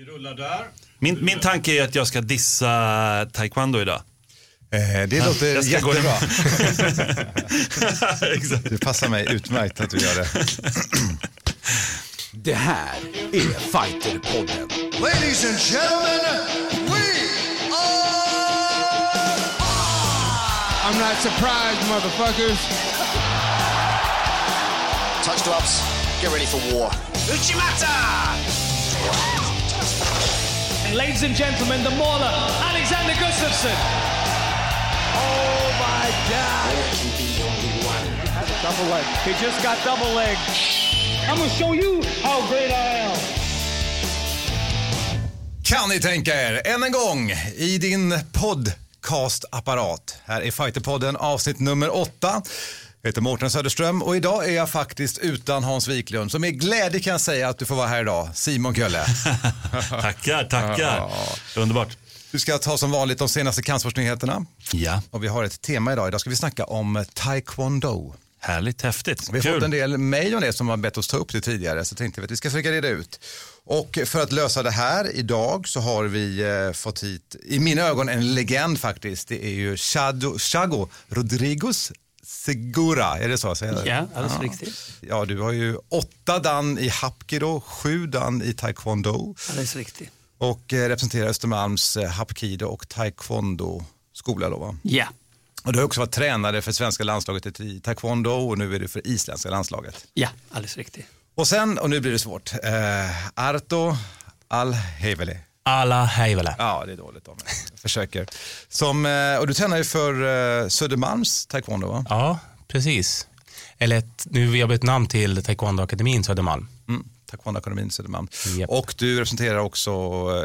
Vi rullar där. Min, min tanke är att jag ska dissa taekwondo idag. Eh, det låter jag jättebra. Det passar mig utmärkt att du gör det. Det här är Fighterpodden. Ladies and gentlemen, we are. I'm not surprised, motherfuckers. Touch gloves. Get ready for war. Uchimata! And ladies and gentlemen, the mauler, Alexander Gustafsson. Oh my God. Double leg. He just got double leg. I'm gonna show you how great I am. Kan ni tänka er, än en gång i din podcastapparat. Här är Fighterpodden avsnitt nummer åtta. Jag heter Mårten Söderström och idag är jag faktiskt utan Hans Wiklund. Så med glädje kan jag säga att du får vara här idag, Simon Kölle. Tackar, tackar. Underbart. Du ska ta som vanligt de senaste kampsportsnyheterna. Ja, Och vi har ett tema idag. Idag ska vi snacka om taekwondo. härligt, häftigt. Vi har Kul. fått en del mejl om det som har bett oss ta upp det tidigare så tänkte vi att vi ska försöka reda ut. Och för att lösa det här idag så har vi eh, fått hit, i mina ögon en legend faktiskt. Det är ju Chado, Chago Rodriguez Segura, är det så? Säger jag? Ja, alldeles riktigt. Ja, du har ju åtta dan i Hapkido, sju dan i taekwondo Alldeles riktigt. och eh, representerar Östermalms eh, Hapkido och taekwondo skola då va? Ja, Och du har också varit tränare för svenska landslaget i taekwondo och nu är du för isländska landslaget. ja, alldeles riktigt. Och sen, och nu blir det svårt, eh, Arto Alheveli. Alla hejvele. Ja, det är dåligt av mig. Jag försöker. Som, eh, och du tränar ju för eh, Södermalms taekwondo va? Ja, precis. Eller nu har vi bytt namn till Taekwondo-akademin Södermalm. Taekwondo-akademin Södermalm. Japp. Och du representerar också,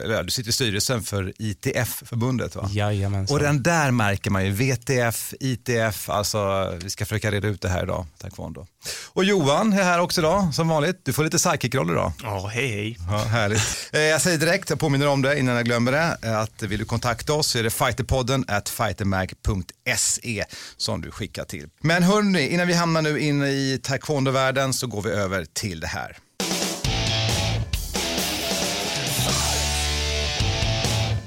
eller du sitter i styrelsen för ITF-förbundet va? Jajamensan. Och den där märker man ju, VTF, ITF, alltså vi ska försöka reda ut det här idag, taekwondo. Och Johan är här också idag, som vanligt. Du får lite sidekick-roll idag. Ja, hej hej. Ja, härligt. Eh, Jag säger direkt, jag påminner om det innan jag glömmer det, eh, att vill du kontakta oss så är det fighterpodden at fightermag.se som du skickar till. Men hörni, innan vi hamnar nu inne i taekwondo-världen så går vi över till det här.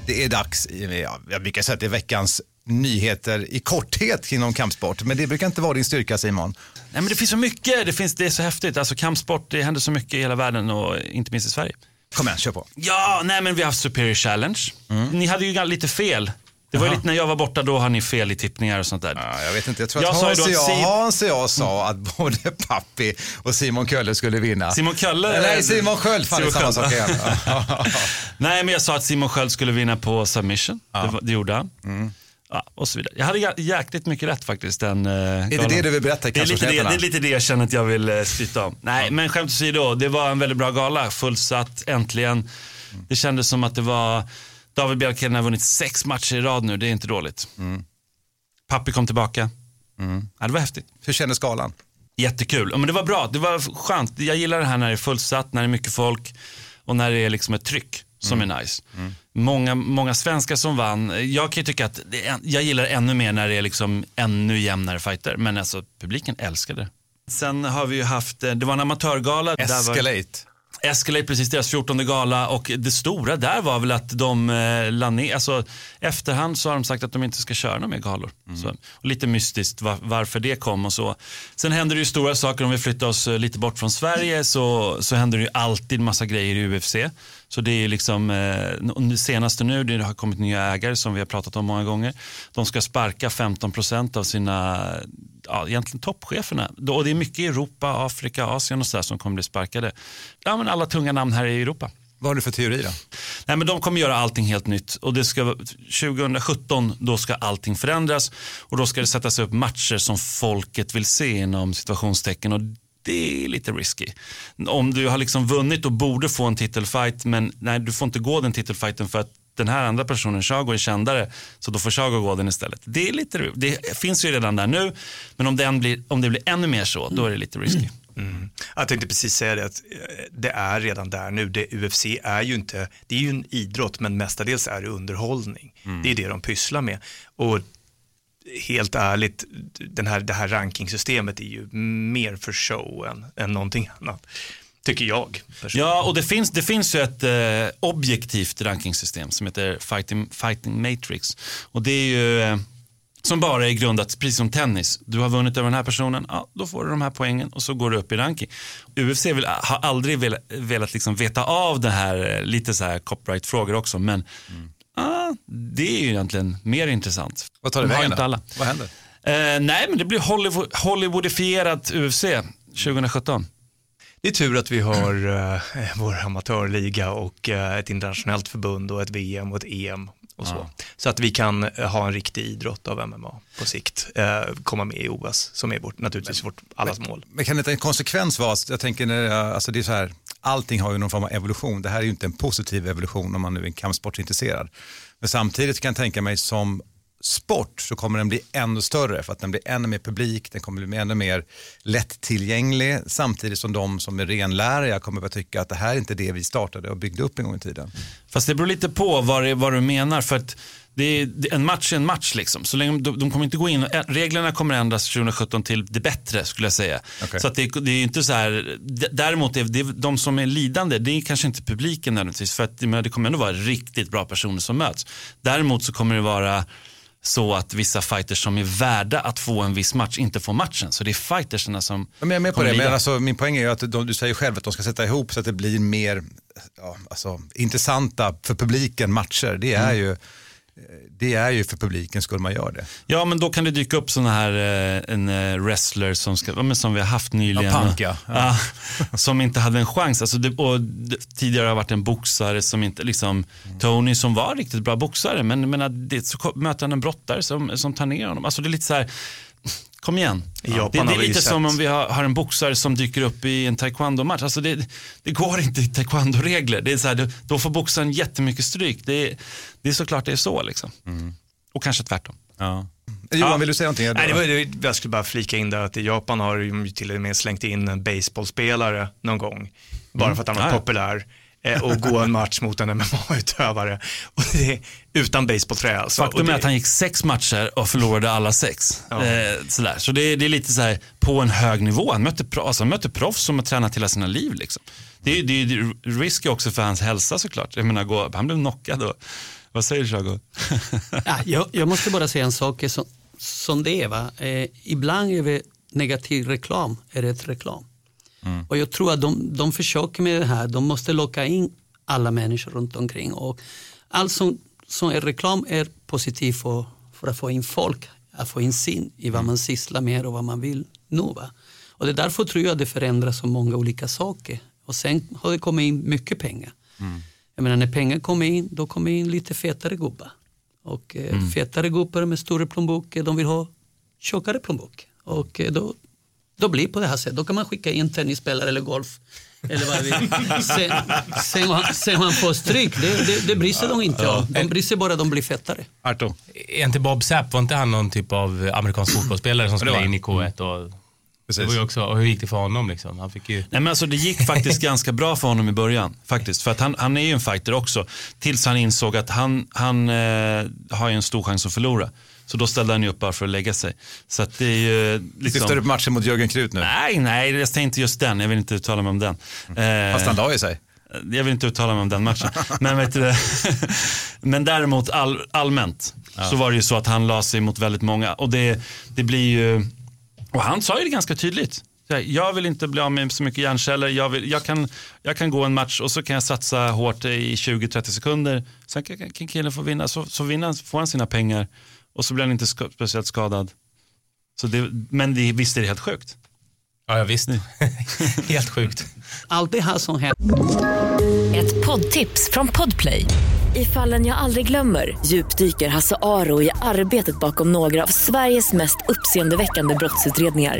Det är dags, ja, jag brukar säga att det är veckans nyheter i korthet inom kampsport, men det brukar inte vara din styrka Simon. Nej, men det finns så mycket, det, finns, det är så häftigt. Alltså kampsport, det händer så mycket i hela världen och inte minst i Sverige. Kom igen, kör på. Ja, nej men vi har haft Superior Challenge. Ni hade ju lite fel. Det var ju Jaha. lite när jag var borta, då har ni fel i tippningar och sånt där. Ja, jag vet inte, jag tror Jag att Hans och, att jag, Sim- Hans och jag sa att både Pappi och Simon Kölle skulle vinna. Simon Kölle? Nej, Simon Sköld. Fan, det Simon samma sak igen. Nej, men jag sa att Simon Sköld skulle vinna på submission. Det, var- det gjorde han. Ja, och så vidare. Jag hade jä- jäkligt mycket rätt faktiskt. Den, uh, är det det du vill berätta i det är, lite det, det är lite det jag känner att jag vill uh, skryta om. Nej, men skämt åsido, det var en väldigt bra gala. Fullsatt, äntligen. Det kändes som att det var, David Bjelkheden har vunnit sex matcher i rad nu, det är inte dåligt. Pappi kom tillbaka. Ja, det var häftigt. Hur känner skalan? Jättekul. Ja, Men det var bra, det var skönt. Jag gillar det här när det är fullsatt, när det är mycket folk och när det är liksom ett tryck som är nice. Många, många svenskar som vann. Jag kan ju tycka att det jag gillar ännu mer när det är liksom ännu jämnare fighter. Men alltså publiken älskade det. Sen har vi ju haft, eh, det var en amatörgala. Escalate. Escalate, precis deras 14 gala och det stora där var väl att de eh, la ner, alltså efterhand så har de sagt att de inte ska köra några mer galor. Så, och lite mystiskt var, varför det kom och så. Sen händer det ju stora saker om vi flyttar oss eh, lite bort från Sverige så, så händer det ju alltid massa grejer i UFC. Så det är liksom, eh, senaste nu, det har kommit nya ägare som vi har pratat om många gånger. De ska sparka 15% av sina, ja egentligen toppcheferna. Och det är mycket i Europa, Afrika, Asien och sådär som kommer bli sparkade. Ja men alla tunga namn här i Europa. Vad har du för teori då? Nej, men de kommer göra allting helt nytt och det ska, vara- 2017 då ska allting förändras och då ska det sättas upp matcher som folket vill se inom situationstecken och det är lite risky. Om du har liksom vunnit och borde få en titelfight men nej, du får inte gå den titelfighten för att den här andra personen, Chago, är kändare så då får Chago gå den istället. Det, är lite, det finns ju redan där nu men om, den blir, om det blir ännu mer så, då är det lite risky. Mm. Jag tänkte precis säga det att eh, det är redan där nu. Det, UFC är ju inte, det är ju en idrott men mestadels är det underhållning. Det är det de pysslar med. Och helt ärligt, den här, det här rankingsystemet är ju mer för show än, än någonting annat. tycker jag. Ja, och det finns, det finns ju ett eh, objektivt rankingsystem som heter Fighting, Fighting Matrix. Och det är ju eh, som bara är grundat, precis som tennis. Du har vunnit över den här personen, ja, då får du de här poängen och så går du upp i ranking. UFC vill, har aldrig velat, velat liksom veta av det här, eh, lite så här copyright-frågor också, men ja, det är ju egentligen mer intressant. Vad tar det vägen inte då? alla. Vad händer? Eh, nej, men det blir Hollywood, Hollywoodifierat UFC 2017. Det är tur att vi har eh, vår amatörliga och eh, ett internationellt förbund och ett VM och ett EM och så. Så att vi kan eh, ha en riktig idrott av MMA på sikt, eh, komma med i OS som är vårt, naturligtvis vårt allas mål. Men kan inte en konsekvens vara, jag tänker, när, alltså det är så här, allting har ju någon form av evolution. Det här är ju inte en positiv evolution om man nu är en kampsportsintresserad. Men samtidigt kan jag tänka mig som sport så kommer den bli ännu större för att den blir ännu mer publik, den kommer bli ännu mer lättillgänglig samtidigt som de som är renläriga kommer att tycka att det här är inte det vi startade och byggde upp en gång i tiden. Fast det beror lite på vad, det, vad du menar. För att det är, det, en match är en match. Liksom. Så länge, de, de kommer inte gå in, reglerna kommer ändras 2017 till det bättre skulle jag säga. Okej. Så att det, det är inte så här, däremot är det, de som är lidande, det är kanske inte publiken nödvändigtvis. För att men det kommer ändå vara riktigt bra personer som möts. Däremot så kommer det vara så att vissa fighters som är värda att få en viss match inte får matchen. Så det är fightersarna som Ja, men jag är med på det, men lida. alltså, min poäng är ju att de, du säger själv att de ska sätta ihop så att det blir mer ja, alltså, intressanta för publiken matcher. Det är, ju, det är ju för publiken skulle man göra det. Ja, men då kan det dyka upp sådana här, eh, en eh, wrestler som, ska, som vi har haft nyligen. Ja, Punk, ja. Ja, som inte hade en chans. Alltså det, det, tidigare har varit en boxare som inte, liksom, Tony som var riktigt bra boxare, men, men det, så möter han en brottare som, som tar ner honom. Alltså det är lite så här, kom igen. I Japan det, det är lite som om vi har, har en boxare som dyker upp i en taekwondo-match. Alltså det, det går inte i taekwondo-regler. Det är så här, då får boxaren jättemycket stryk. Det, är- det är såklart det är så. Liksom. Och kanske tvärtom. Ja. Johan, vill du säga någonting? Nej, det var, jag skulle bara flika in där att i Japan har de ju till och med slängt in en baseballspelare någon gång. Bara för att han var Ah, ja. populär. Eh, och gå en match mot en MMA-utövare. Och det är utan baseballträ alltså. Faktum det, är att han gick sex matcher och förlorade alla sex. Ja. Eh, sådär. Så det, är- det är lite så här på en hög nivå. Han mötte, pro, alltså han mötte proffs som har tränat hela sina liv. Liksom. Det, är- det, det är risky också för hans hälsa såklart. Jag menar, gå, han blev knockad. Och, vad säger du Shago? Ja, jag, jag måste bara säga en sak som, som det är. Va? Eh, ibland är det negativ reklam är rätt reklam. Och jag tror att de, de försöker med det här, de måste locka in alla människor runt omkring. Och allt som, som är reklam är positivt för, för att få in folk, att få insyn i vad man sysslar med och vad man vill nå. Va? Och det är därför tror jag att det förändras så många olika saker. Och sen har det kommit in mycket pengar. Jag menar när pengar kommer in, då kommer in lite fetare gubbar. Och eh, fetare gubbar med större plånböcker, de vill ha tjockare plånbok. Och eh, då, då blir det på det här sättet. Då kan man skicka in tennisspelare eller golf. Eller vad vi sen, sen, man- sen man får stryk, det, det, det bryr sig de inte om. De bryr sig bara de blir fettare. Arto. Är inte Bob Sapp, var inte han någon typ av amerikansk fotbollsspelare som spelade in i K1? Och, Precis. det var ju också, och hur gick det för honom liksom? Han fick ju... Nej, men alltså, det gick faktiskt ganska bra för honom i början. Faktiskt. För att han, han är ju en fighter också. Tills han insåg att han, han eh, har ju en stor chans att förlora. Så då ställde han ju upp bara för att lägga sig. Så att det är ju... Liksom... Syftar du på matchen mot Jörgen Krut nu? Nej, nej, jag säger inte just den. Jag vill inte uttala mig om den. Eh, Fast han la ju sig. Jag vill inte uttala mig om den matchen. Men, vet du, men däremot all, allmänt så var det ju så att han la sig mot väldigt många. Och det, det blir ju, och han sa ju det ganska tydligt. Jag vill inte bli av med så mycket hjärnceller. Jag, vill, jag, kan, jag kan gå en match och så kan jag satsa hårt i 20-30 sekunder. Sen kan, kan killen få vinna. Så, så vinner får han sina pengar och så blir han inte ska, speciellt skadad. Så det, men det, visst är det helt sjukt. Ja, ja visst. Helt sjukt. Allt det här som händer Ett poddtips från Podplay. I fallen jag aldrig glömmer djupdyker Hasse Aro i arbetet bakom några av Sveriges mest uppseendeväckande brottsutredningar.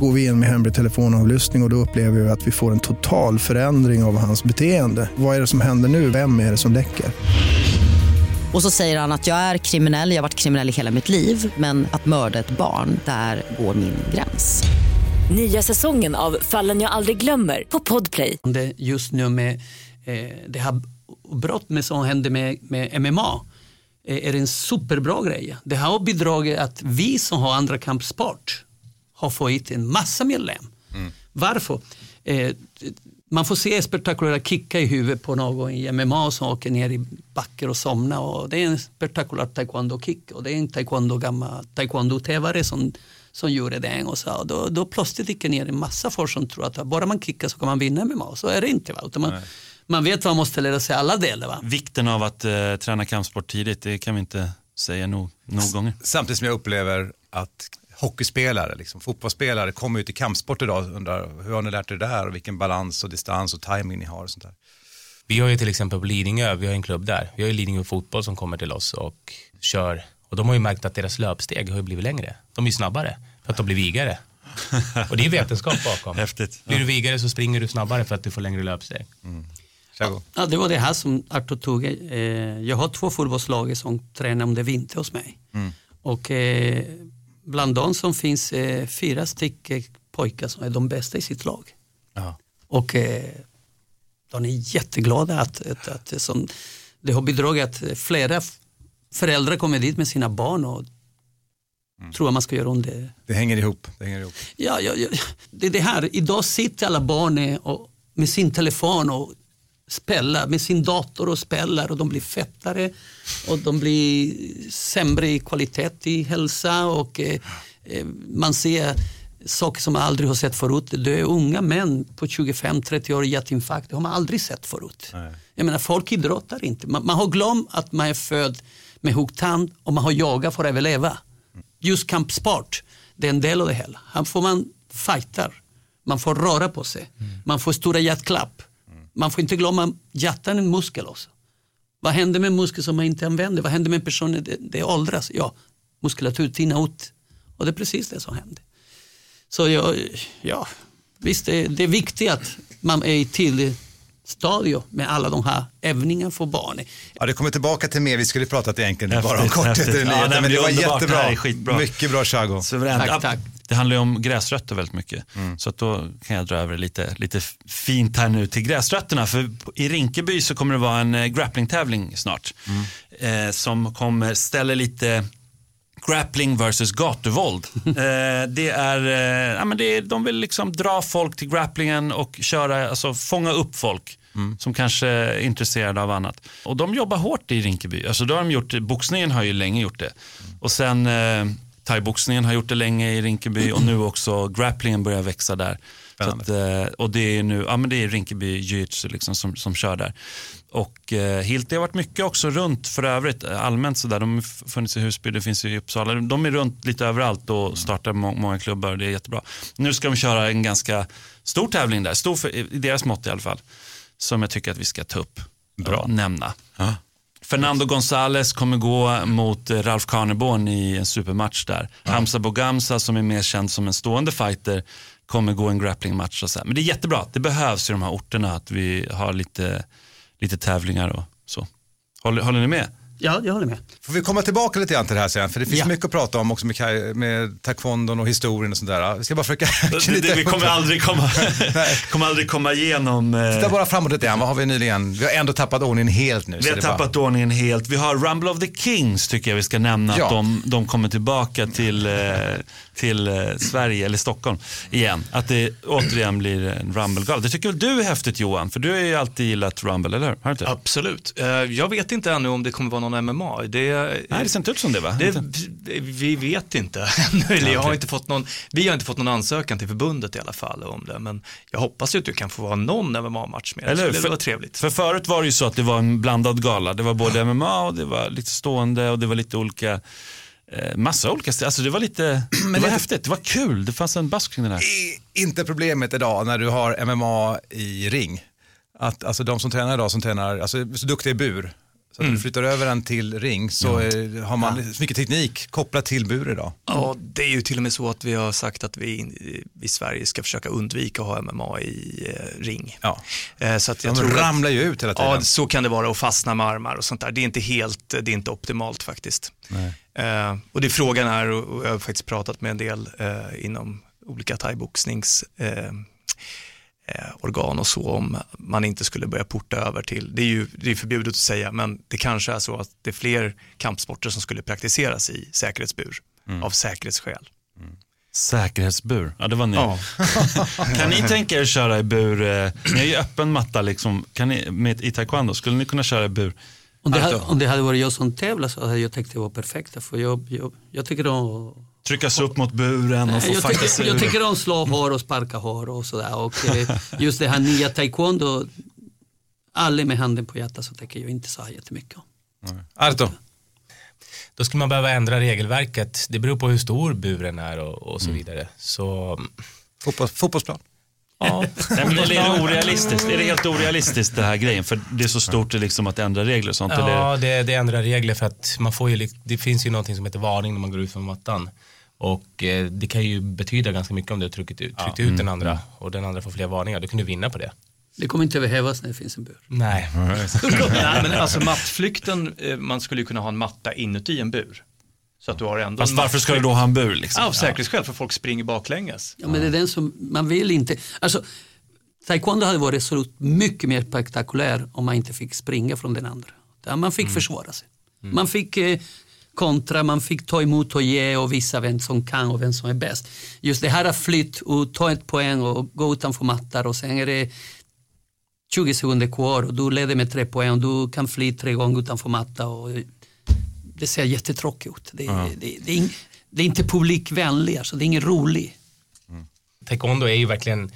Går vi in med hemlig telefonavlyssning och, och då upplever vi att vi får en total förändring av hans beteende. Vad är det som händer nu? Vem är det som läcker? Och så säger han att jag är kriminell, jag har varit kriminell i hela mitt liv men att mörda ett barn, där går min gräns. Nya säsongen av Fallen jag aldrig glömmer på Podplay. det just nu med eh, det här brott med som händer med, med MMA eh, är en superbra grej. Det har bidragit att vi som har andra kampsport har fått en massa medlem. Varför? Eh, man får se spektakulära kickar i huvudet på någon i MMA som åker ner i backar och somnar. Och det är en spektakulär taekwondo-kick och det är en taekwondo gammal taekwondo-tävare som, som gjorde det en och så. Och då, då plötsligt gick ner en massa folk som tror att bara man kickar så kan man vinna MMA. Så är det inte. Va? Utan man, man vet vad man måste lära sig alla delar. Va? Vikten av att eh, träna kampsport tidigt, det kan vi inte säga nog, nog gånger. Samtidigt som jag upplever att hockeyspelare, liksom, fotbollsspelare kommer ut i kampsport idag och undrar hur har ni lärt er det där och vilken balans och distans och timing ni har och sånt där. Vi har ju till exempel på Lidingö, vi har en klubb där. Vi har ju Lidingö fotboll som kommer till oss och kör. Och de har ju märkt att deras löpsteg har ju blivit längre. De är ju snabbare för att de blir vigare. Och det är vetenskap bakom. Häftigt. Blir du vigare så springer du snabbare för att du får längre löpsteg. Mm. Ja, det var det här som Artur tog. Eh, jag har två fotbollslag som tränar under vinter hos mig. Mm. Och eh, bland dem som finns eh, fyra stycken pojkar som är de bästa i sitt lag. Ja. Och eh, de är jätteglada att, att, att som, det har bidragit att flera föräldrar kommer dit med sina barn och tror att man ska göra om det. Det hänger ihop. Det hänger ihop. Ja, ja, ja. Det är det här, idag sitter alla barn eh, och, med sin telefon och spelar, med sin dator och spelar och de blir fettare och de blir sämre i kvalitet i hälsa och eh, eh, man ser saker som man aldrig har sett förut. Det är unga män på 25-30 år i hjärtinfarkt, det har man aldrig sett förut. Jag menar, folk idrottar inte. Man, man har glömt att man är född med huggtand och man har jagat för att överleva. Just kampsport, det är en del av det hela. Här får man fightar, man får röra på sig, man får stora hjärtklapp. Man får inte glömma hjärtan är en muskel också. Vad händer med en muskel som man inte använder? Vad händer med en person när det, det åldras? Ja, muskulatur tinnar ut. Och det är precis det som händer. Så jag, ja, visst det, det är viktigt att man är i tidigt stadium med alla de här övningarna för barn. Ja, det kommer tillbaka till mer. Vi skulle pratat egentligen bara om Häftigt, korthet häftigt. Ja, men det var underbart. jättebra. Det här är skitbra. Mycket bra Chago. Suveränt. Tack, tack. Det handlar ju om gräsrötter väldigt mycket. Så att då kan jag dra över lite, lite fint här nu till gräsrötterna. För i Rinkeby så kommer det vara en eh, grapplingtävling snart. Eh, som kommer ställa lite grappling versus gatuvåld. eh, det är, eh, ja, men det är, de vill liksom dra folk till grapplingen och köra, alltså fånga upp folk. Som kanske är intresserade av annat. Och de jobbar hårt i Rinkeby. Alltså då har de gjort, boxningen har ju länge gjort det. Och sen eh, thaiboxningen har gjort det länge i Rinkeby och nu också grapplingen börjar växa där. Att, eh, och det är nu, ja men det är Rinkeby jiu-jitsu liksom som, som kör där. Och eh, Hilt, det har varit mycket också runt för övrigt, eh, allmänt sådär. De har funnits i Husby, det finns i Uppsala. De är runt lite överallt och startar må- många klubbar och det är jättebra. Nu ska de köra en ganska stor tävling där, stor för, i deras mått i alla fall. Som jag tycker att vi ska ta upp och nämna. Fernando González kommer gå mot eh, Ralf Karneborn i en supermatch där. Hamza Bogamsa som är mer känd som en stående fighter kommer gå en grapplingmatch. Och så här. Men det är jättebra, det behövs i de här orterna att vi har lite, lite tävlingar och så. Håller, håller ni med? Ja, jag håller med. Får vi komma tillbaka lite grann till det här sen, för det finns Ja. mycket att prata om också med, med taekwondon och historien och sånt där. Vi ska bara försöka Det, det, vi kommer aldrig komma, kommer aldrig komma igenom. eh, Titta bara framåt lite grann, vad har vi nyligen? Vi har ändå tappat ordningen helt nu. Vi så har det är bara- tappat ordningen helt. Vi har Rumble of the Kings tycker jag vi ska nämna. Ja. Att de, de kommer tillbaka till, eh, till eh, Sverige eller Stockholm igen. Att det återigen blir en Rumble-gala. Det tycker väl du är häftigt Johan? För du har ju alltid gillat Rumble, eller hur? Har du inte? Absolut. Jag vet inte ännu om det kommer vara någon MMA. Det, Nej, det ser inte ut som det va? det, vi vet inte ännu. Jag har inte fått någon, vi har inte fått någon ansökan till förbundet i alla fall om det. Men jag hoppas ju att du kan få vara någon MMA-match med. Det Eller För- vara trevligt. För förut var det ju så att det var en blandad gala. Det var både MMA och det var lite stående och det var lite olika eh, Massa olika st- alltså det var lite, det var häftigt, det var kul, det fanns en bask kring den här. är inte problemet idag när du har MMA i ring. Att, alltså de som tränar idag som tränar, alltså så duktiga i bur. Så att Mm. du flyttar över den till ring så eh, har man så mycket teknik kopplat till bur idag. Ja, det är ju till och med så att vi har sagt att vi in- i Sverige ska försöka undvika att ha MMA i eh, ring. Ja. Eh, så att jag De tror ramlar att, ju ut hela tiden. Ja, så kan det vara och fastna med armar och sånt där. Det är inte helt, det är inte optimalt faktiskt. Eh, och det frågan är, och jag har faktiskt pratat med en del eh, inom olika thaiboxnings eh, eh, organ och så om man inte skulle börja porta över till, det är ju det är förbjudet att säga, men det kanske är så att det är fler kampsporter som skulle praktiseras i säkerhetsbur av säkerhetsskäl. Säkerhetsbur, ja det var ni. Ja. kan ni tänka er att köra i bur, eh, ni har ju öppen matta liksom, kan ni, med, i taekwondo, skulle ni kunna köra i bur? Om det, hade, om det hade varit jag som tävlade så hade jag tyckt det var perfekt. För jag, jag, jag tycker om Tryckas upp mot buren och få jag, fightas tycker, ur jag tycker om slå hår och sparka hår och sådär. Och eh, just det här nya taekwondo, aldrig med handen på hjärtat så tycker jag inte så här jättemycket om. Arto? Då skulle man behöva ändra regelverket. Det beror på hur stor buren är och, och så vidare. Så, Fotboll, fotbollsplan? ja. Nej, men är det orealistiskt? Är det helt orealistiskt det här grejen? För det är så stort det liksom att ändra regler och sånt. eller? Ja, det, det ändrar regler för att man får ju, det finns ju någonting som heter varning när man går ut från mattan. Och eh, det kan ju betyda ganska mycket om du har tryckt, ut- tryckt ut den andra och den andra får fler varningar. Då kan du vinna på det. Det kommer inte behövas när det finns en bur. Nej. Nej, men alltså mattflykten, eh, man skulle ju kunna ha en matta inuti en bur. Så att du har ändå Fast en varför ska du då ha en bur liksom? Ja, av säkerhetsskäl, för folk springer baklänges. Ja, men det är den som man vill inte. Alltså, taekwondo hade varit så mycket mer spektakulär om man inte fick springa från den andra. Man fick försvara sig. Man fick eh, kontra, man fick ta emot och ge och visa vem som kan och vem som är bäst. Just det här att flytt och ta ett poäng och gå utanför mattar och sen är det 20 sekunder kvar och du leder med tre poäng och du kan fly tre gånger utanför matta. Och det ser jättetråkigt ut. Det, det, det, är, ing- det är inte publikvänligt, alltså, det är ingen rolig. Taekwondo är ju verkligen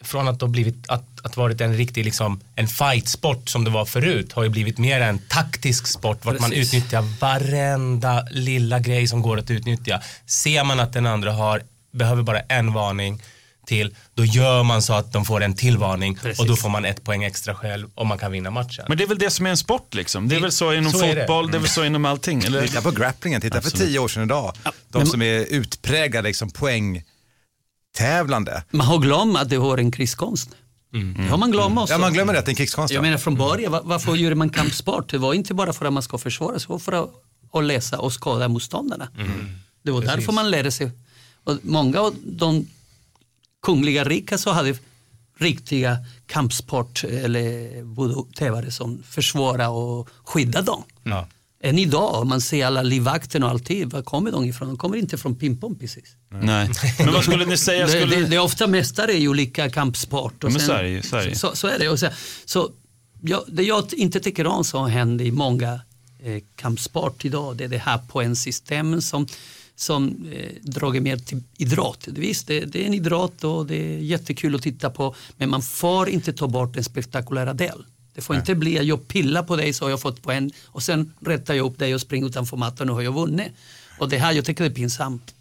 från att ha blivit att, att varit en riktig liksom en fightsport som det var förut har ju blivit mer en taktisk sport vart man utnyttjar varenda lilla grej som går att utnyttja. Ser man att den andra har behöver bara en varning till då gör man så att de får en till varning Precis. och då får man ett poäng extra själv och man kan vinna matchen. Men det är väl det som är en sport liksom. Det är väl så inom Så är det. fotboll, det. är väl så inom allting. Eller? Titta på grapplingen, titta för Absolut. tio år sedan idag. De som är utpräglade liksom poängtävlande. Man har glömt att det har en krigskonst. Det har man glömt också. Ja, man glömmer det, det är en krigskonst. Jag ja. menar från början, va- varför gjorde man kampsport? Det var inte bara för att man ska försvara sig, det var för att, att läsa och skada motståndarna. Det var därför man lärde sig. Och många av de kungliga rika så hade riktiga kampsport eller voodoo-tävare som försvara och skydda dem. Ja. Än idag, om man ser alla livvakterna och alltid, var kommer de ifrån? De kommer inte från Pimpom precis. Nej. Men vad skulle ni säga? Det, Skulle... det, det är ofta mästare i olika kampsport. Och Men sen- så är det ju, så det. Så, så är det. Och så, så, ja, det jag inte tycker om som händer i många eh, kampsport idag, det är det här poängsystemen som, som eh, drar mer till idrott. Visst, det, det är en idrott och det är jättekul att titta på, men man får inte ta bort den spektakulära del. Det får inte bli att jag pillar på dig så har jag fått poäng och sen rättar jag upp dig och springer utanför mattan och har jag vunnit. Och det här, jag tycker det är pinsamt.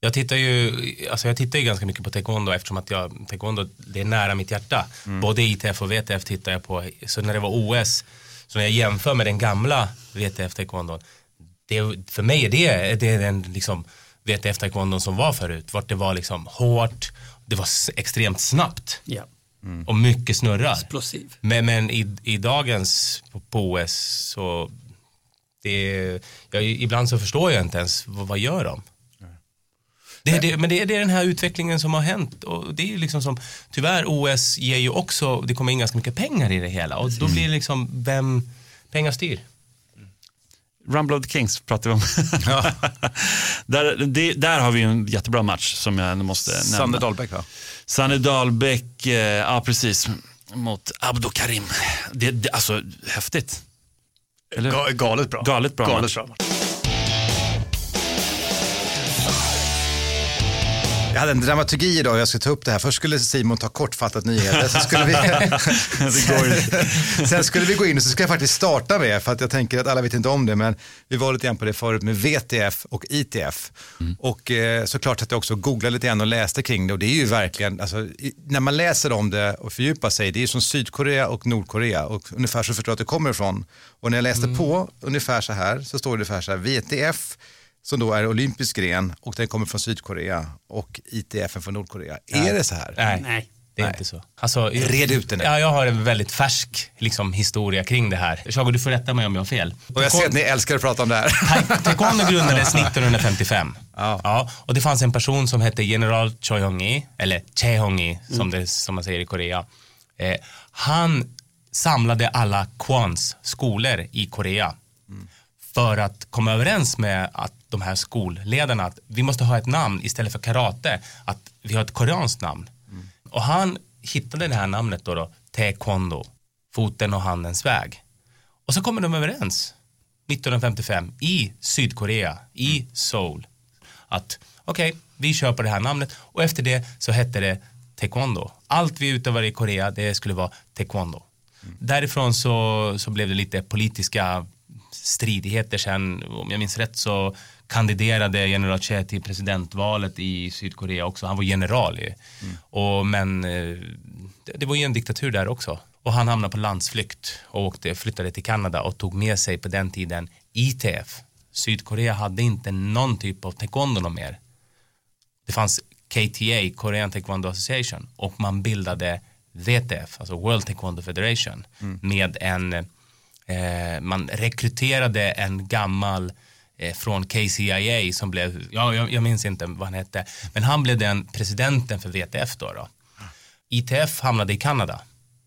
Jag tittar ju, alltså jag tittar ju ganska mycket på taekwondo eftersom att jag, taekwondo det är nära mitt hjärta. Både ITF och VTF tittar jag på. Så när det var OS, så när jag jämför med den gamla VTF taekwondo, det, för mig är det, det är den liksom VTF taekwondo som var förut. Vart det var liksom hårt, det var extremt snabbt Ja. och mycket snurrar. Explosiv. Men, men i, i dagens på, på OS så det, jag, ibland så förstår jag inte ens vad, vad gör de? Det, det, men det, är- det är den här utvecklingen som har hänt och det är ju liksom som, tyvärr OS ger ju också, det kommer in ganska mycket pengar i det hela och då blir det liksom, vem, pengar styr. Rumble of the Kings pratar vi om. där, det, där har vi ju en jättebra match som jag måste nämna. Sander Dahlbäck va? Sanne Dahlbäck, eh, ja precis, mot Abdo Karim. Det, det, alltså häftigt. Eller? Ga- galet bra. Galet bra Galet bra. Jag hade en dramaturgi idag, jag ska ta upp det här. Först skulle Simon ta kortfattat nyheter, sen skulle vi, sen skulle vi gå in och så ska jag faktiskt starta med, för att jag tänker att alla vet inte om det, men vi var lite grann på det förut med VTF och ITF. Och eh, såklart att jag också googlade lite grann och läste kring det och det är ju verkligen, alltså, i, när man läser om det och fördjupar sig, det är ju som Sydkorea och Nordkorea och ungefär så förstår jag att det kommer ifrån. Och när jag läste på ungefär så här, så står det ungefär så här, VTF som då är olympisk gren och den kommer från Sydkorea och ITF från Nordkorea. Är det så här? Nej, Nej. det är Nej. inte så. Alltså, Red ut det nu. Ja, jag har en väldigt färsk liksom, historia kring det här. Chago, du får rätta mig om jag har fel. Och jag ser att ni älskar att prata om det här. Ta- Taekwondo grundades 1955. Ja. och det fanns en person som hette general Choi Hong-i, eller Chae Hong-i som, det, som man säger i Korea. Eh, han samlade alla Kwans skolor i Korea för att komma överens med att de här skolledarna att vi måste ha ett namn istället för karate, att vi har ett koreanskt namn. Och han hittade det här namnet då, då taekwondo, foten och handens väg. Och så kommer de överens 1955 i Sydkorea, i Seoul, att okej, okay, vi kör på det här namnet och efter det så hette det taekwondo. Allt vi utövade i Korea, det skulle vara taekwondo. Mm. Därifrån så, så blev det lite politiska stridigheter sen, om jag minns rätt så kandiderade general Che till presidentvalet i Sydkorea också. Han var general. Mm. Och, men eh, det, det var ju en diktatur där också. Och han hamnade på landsflykt och åkte, flyttade till Kanada och tog med sig på den tiden ITF. Sydkorea hade inte någon typ av taekwondo mer. Det fanns KTA, Korean Taekwondo Association och man bildade WTF, alltså World Taekwondo Federation mm. med en, man rekryterade en gammal eh, från KCIA som blev, ja, jag, jag, minns inte vad han hette, men han blev den presidenten för WTF då. då. ITF hamnade i Kanada.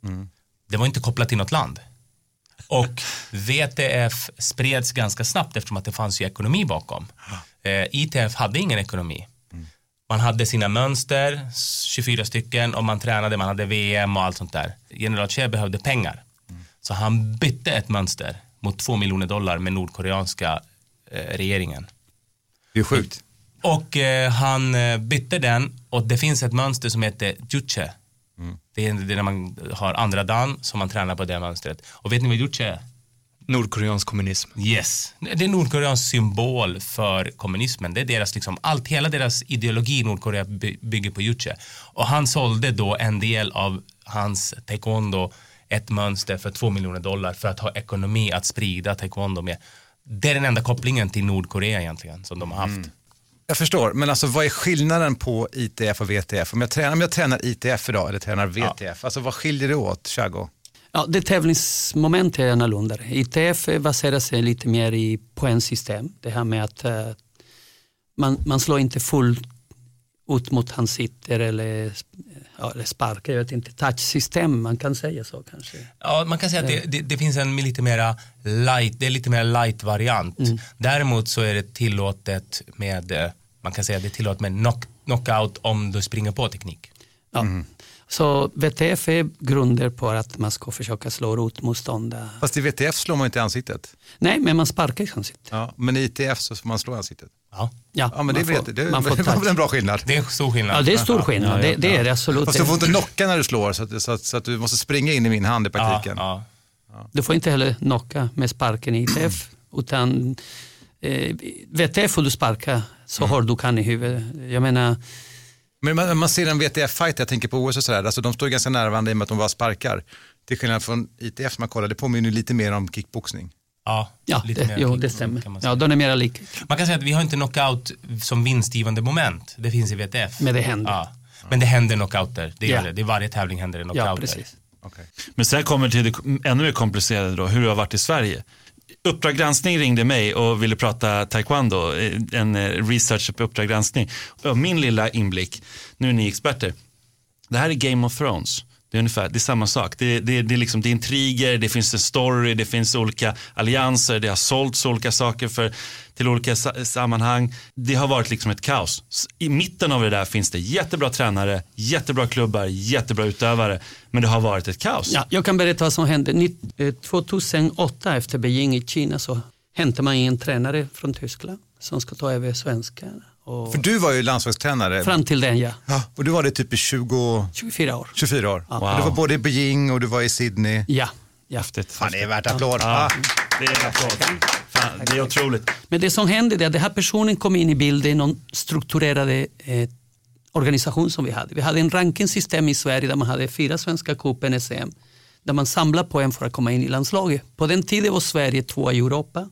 Mm. Det var inte kopplat till något land. Och VTF spreds ganska snabbt eftersom att det fanns ju ekonomi bakom. Eh, ITF hade ingen ekonomi. Man hade sina mönster, 24 stycken, och man tränade, man hade VM och allt sånt där. General Che behövde pengar. Så han bytte ett mönster mot 2 miljoner dollar med nordkoreanska eh, regeringen. Det är sjukt. Och eh, han eh, bytte den och det finns ett mönster som heter Juche. Mm. Det, är, det är när man har andra dan som man tränar på det mönstret. Och vet ni vad Juche är? Nordkoreansk kommunism. Yes, det är Nordkoreans symbol för kommunismen. Det är deras, liksom, allt, hela deras ideologi i Nordkorea bygger på Juche. Och han sålde då en del av hans taekwondo, ett mönster för två miljoner dollar för att ha ekonomi att sprida taekwondo med. Det är den enda kopplingen till Nordkorea egentligen som de har haft. Mm. Jag förstår, men alltså vad är skillnaden på ITF och VTF? Om jag tränar, om jag tränar ITF idag eller tränar VTF, ja. alltså vad skiljer det åt, Chago? Ja, det tävlingsmoment är annorlunda. ITF baserar sig lite mer i poängsystem. Det här med att uh, man, man slår inte fullt ut mot han sitter eller, ja, eller sparkar, jag vet inte, touchsystem, man kan säga så kanske. Ja, man kan säga att det, det, det finns en lite mera light, det är lite mer light variant. Mm. Däremot så är det tillåtet med, eh, man kan säga att det är tillåtet med knock, knockout om du springer på teknik. Ja. Mm. Så VTF är grunder på att man ska försöka slå rotmotståndare. Fast i VTF slår man inte i ansiktet. Nej, men man sparkar i ansiktet. Ja, men i ITF så får man slå i ansiktet. Ja, ja, ja men det, vet, det, man får det var väl en bra skillnad. Det är stor skillnad. Ja, det är stor skillnad. Det, det är det absolut. Fast du får inte knocka när du slår så att, så att, så att du måste springa in i min hand i praktiken. Ja, ja. Du får inte heller knocka med sparken i ITF. utan eh, VTF får du sparka så mm. hårt du kan i huvudet. Jag menar, men man, man ser en VTF-fight, jag tänker på OS och sådär, alltså de står ganska närvarande i och med att de bara sparkar. Till skillnad från ITF som man kollar, det påminner lite mer om kickboxning. Ja, ja lite det, jo, det stämmer. Ja, de är mera lika. Man kan säga att vi har inte knockout som vinstgivande moment. Det finns i VTF. Men det händer. Ja. Men det händer knockouter. Det, gör det. det. Varje tävling händer det knockouter. Ja, precis. Okay. Men sen kommer det till det ännu mer komplicerade då, hur det har varit i Sverige. Uppdrag granskning ringde mig och ville prata taekwondo, en eh, research på Uppdrag granskning. Min lilla inblick, nu är ni experter, det här är Game of Thrones. Det är ungefär, det är samma sak. Det, det, det, är liksom, det är intriger, det finns en story, det finns olika allianser, det har sålts olika saker för, till olika sammanhang. Det har varit liksom ett kaos. I mitten av det där finns det jättebra tränare, jättebra klubbar, jättebra utövare. Men det har varit ett kaos. Ja, jag kan berätta vad som hände. 2008 eh, efter Beijing i Kina så hämtade man in en tränare från Tyskland som ska ta över svenskarna. Och För du var ju landslagstränare. Fram till den ja. ja och du var det typ i 20... 24 år. 24 år. Ja. Wow. Du var både i Beijing och du var i Sydney. Ja. ja. Häftigt. Fan, det är värt applåd. Ja. Det är en applåd. Fan, det är otroligt. Men det som hände är att den här personen kom in i bilden i någon strukturerad eh, organisation som vi hade. Vi hade en rankingsystem i Sverige där man hade fyra svenska cupen SM där man samlade poäng för att komma in i landslaget. På den tiden var Sverige tvåa i Europa.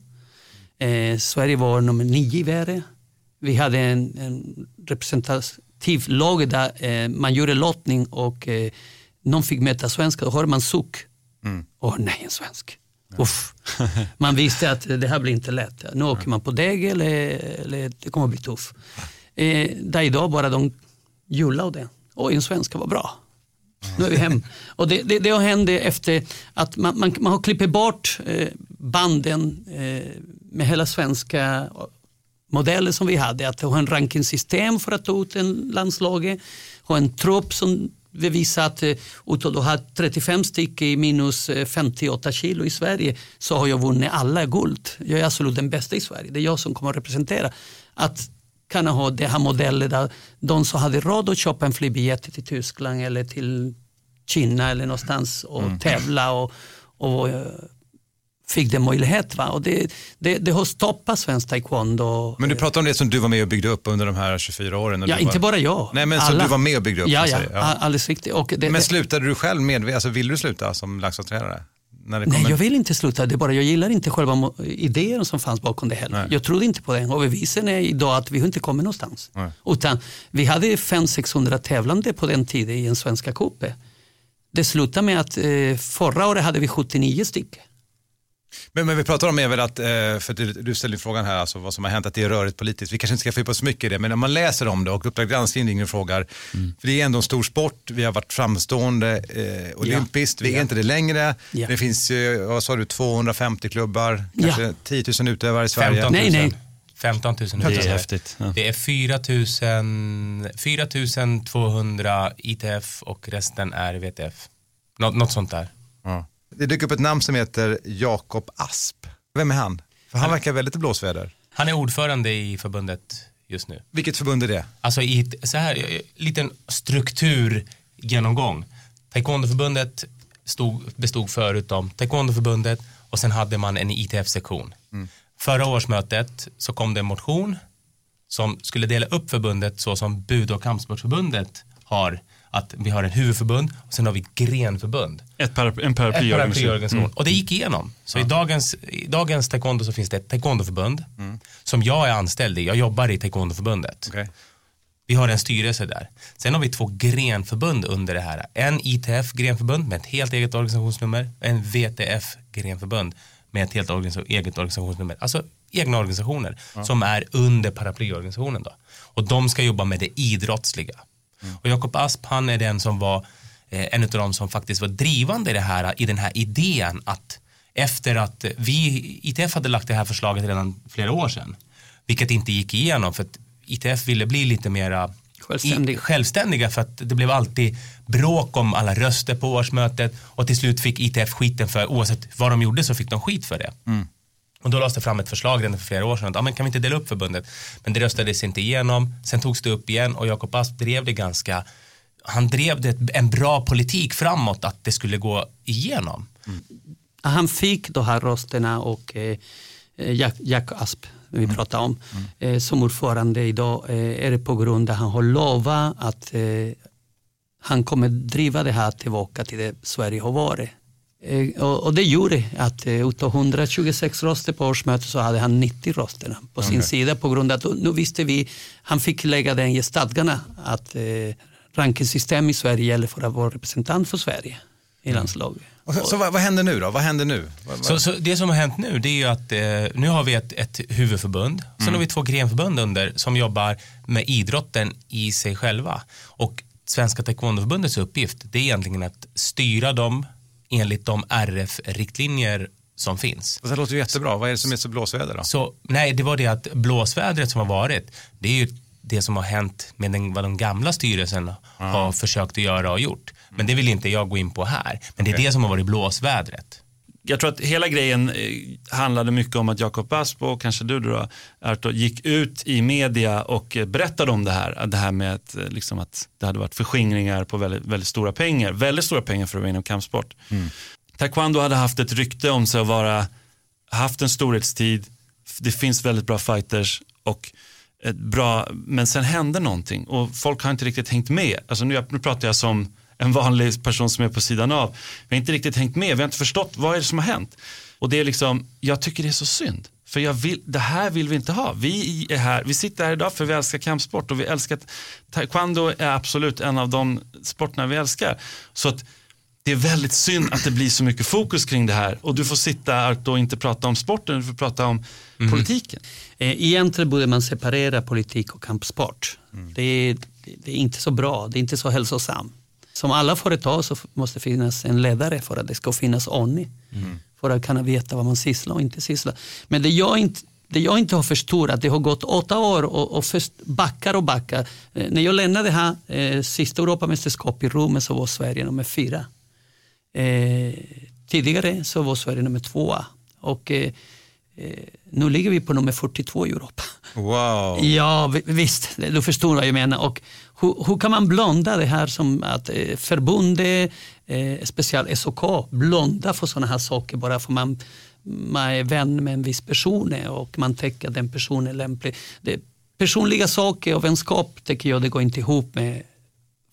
Eh, Sverige var nummer nio i världen vi hade en, en representativ lag där eh, man gjorde lottning och eh, någon fick möta svenska. Då hörde man suck. Mm. Åh nej, en svensk. Ja. Uff. Man visste att det här blir inte lätt. Nu åker ja. man på dägg eller, eller det kommer bli tufft. Eh, där idag bara de jullade och det. Oj, en svenska var bra. Nu är vi hem. Och det, det, det har hänt efter att man, man, man har klippt bort eh, banden eh, med hela svenska modeller som vi hade. Att ha en rankingsystem för att ta ut en landslaget. Ha en trupp som vi visar att eh, utav att ha 35 stycken i minus eh, 58 kilo i Sverige så har jag vunnit alla guld. Jag är absolut den bästa i Sverige. Det är jag som kommer att representera. Att kunna ha det här modellen där de som hade råd att köpa en flygbiljett till Tyskland eller till Kina eller någonstans och Mm. tävla och, och eh, fick den möjlighet. Va? Och det, det, det har stoppat svensk taekwondo. Men du pratar om det som du var med och byggde upp under de här 24 åren. Ja, inte var... bara jag. Nej, men som Alla. du var med och byggde upp. Ja, ja, säga. alldeles riktigt. Och det, Men slutade du själv med, alltså vill du sluta som det nej, kommer- jag vill inte sluta. Det är bara, jag gillar inte själva idén som fanns bakom det heller. Jag trodde inte på den och bevisen är idag att vi inte kommit någonstans. Nej. Utan vi hade 500-600 tävlande på den tiden i en svenska cupen. Det slutade med att eh, förra året hade vi 79 stycken. Men, men vi pratar om är väl att, eh, för att du, du ställde frågan här, alltså vad som har hänt, att det är rörigt politiskt. Vi kanske inte ska fördjupa oss så mycket i det, men när man läser om det och Uppdrag granskning ringer och frågar, för det är ändå en stor sport, vi har varit framstående eh, olympiskt, vi är Ja. inte det längre. Ja. Det finns, vad sa du, 250 klubbar, Ja. kanske 10 000 utövare i Sverige. 15 000. Nej, nej. 15 000 Det är utövare. häftigt. Ja. Det är 4 000, 4 200 ITF och resten är VTF. Nå, något sånt där. Det dyker upp ett namn som heter Jakob Asp. Vem är han? För han verkar väldigt i blåsväder. Han är ordförande i förbundet just nu. Vilket förbund är det? Alltså i ett, så här, eh, liten strukturgenomgång. Taekwondoförbundet stod, bestod förut om Taekwondoförbundet och sen hade man en ITF-sektion. Förra årsmötet så kom det en motion som skulle dela upp förbundet så som Bud och kampsportsförbundet har. Att vi har en huvudförbund och sen har vi grenförbund. Ett paraply, en paraplyorganisation. Mm. Och det gick igenom. Så i, dagens, i dagens taekwondo så finns det ett taekwondoförbund som jag är anställd i. Jag jobbar i taekwondoförbundet. Okej. Vi har en styrelse där. Sen har vi två grenförbund under det här. En ITF-grenförbund med ett helt eget organisationsnummer. En VTF-grenförbund med ett helt organisa- eget organisationsnummer. Alltså egna organisationer som är under paraplyorganisationen. Då. Och de ska jobba med det idrottsliga. Och Jakob Asp han är den som var eh, en av de som faktiskt var drivande i, det här, i den här idén att efter att vi, ITF hade lagt det här förslaget redan flera år sedan, vilket inte gick igenom för att ITF ville bli lite mera Självständig. i, självständiga för att det blev alltid bråk om alla röster på årsmötet och till slut fick ITF skiten för oavsett vad de gjorde så fick de skit för det. Och då lades det fram ett förslag redan för flera år sedan att ja, men kan vi inte dela upp förbundet? Men det röstades inte igenom. Sen togs det upp igen och Jakob Asp drev det ganska han drev det en bra politik framåt att det skulle gå igenom. Han fick de här rösterna och eh, Jack, Jack Asp, vi pratar om, eh, som ordförande idag eh, är det på grund av att han har lovat att eh, han kommer driva det här tillbaka till det Sverige har varit. Eh, och, det gjorde att eh, utav 126 röster på årsmötet så hade han 90 rösterna på sin Okej. sida på grund av att nu visste vi, han fick lägga den i stadgarna att eh, rankingsystem i Sverige gäller för att vara representant för Sverige i landslaget. Och Så, så vad, vad händer nu då? Vad händer nu? Så, så det som har hänt nu det är ju att eh, nu har vi ett, ett huvudförbund, sen har vi två grenförbund under som jobbar med idrotten i sig själva. Och Svenska Taekwondoförbundets uppgift det är egentligen att styra dem enligt de RF-riktlinjer som finns. Det låter ju jättebra. Vad är det som är så blåsväder då? Så, nej, det var det att blåsvädret som har varit, det är ju det som har hänt med den, vad den gamla styrelsen har försökt att göra och gjort. Men det vill inte jag gå in på här. Men det är det som har varit blåsvädret. Jag tror att hela grejen eh, handlade mycket om att Jakob Asp och kanske du då, Arto, gick ut i media och eh, berättade om det här. Det här med att, eh, liksom att det hade varit förskingringar på väldigt, väldigt stora pengar. Väldigt stora pengar för att vara inom kampsport. Taekwondo hade haft ett rykte om sig att vara, haft en storhetstid. Det finns väldigt bra fighters och ett bra, men sen hände någonting och folk har inte riktigt hängt med. Alltså nu, nu pratar jag som en vanlig person som är på sidan av. Vi har inte riktigt hängt med, vi har inte förstått vad är det som har hänt. Och det är liksom, jag tycker det är så synd. För jag vill, det här vill vi inte ha. Vi, är här, vi sitter här idag för vi älskar kampsport och vi älskar, taekwondo är absolut en av de sporterna vi älskar. Så att det är väldigt synd att det blir så mycket fokus kring det här och du får sitta och inte prata om sporten, du får prata om politiken. Eh, Egentligen borde man separera politik och kampsport. Det, är, det är inte så bra, det är inte så hälsosamt. Som alla företag så måste finnas en ledare för att det ska finnas ordning. För att kunna veta vad man sysslar och inte sysslar. Men det jag inte, det jag inte har förstått att det har gått åtta år och, och först backar och backar. Eh, när jag lämnade här eh, sista Europamästerskap i Rom så var Sverige nummer fyra. Eh, tidigare så var Sverige nummer tvåa. Och eh, nu ligger vi på nummer 42 i Europa. Wow. Ja, vi- visst, du förstår vad jag menar. Och hur, hur kan man blunda det här som att eh, förbundet, eh, speciellt SOK, blunda för sådana här saker bara för man, man är vän med en viss person och man tänker att den personen är lämplig. Det, personliga saker och vänskap tycker jag det går inte ihop med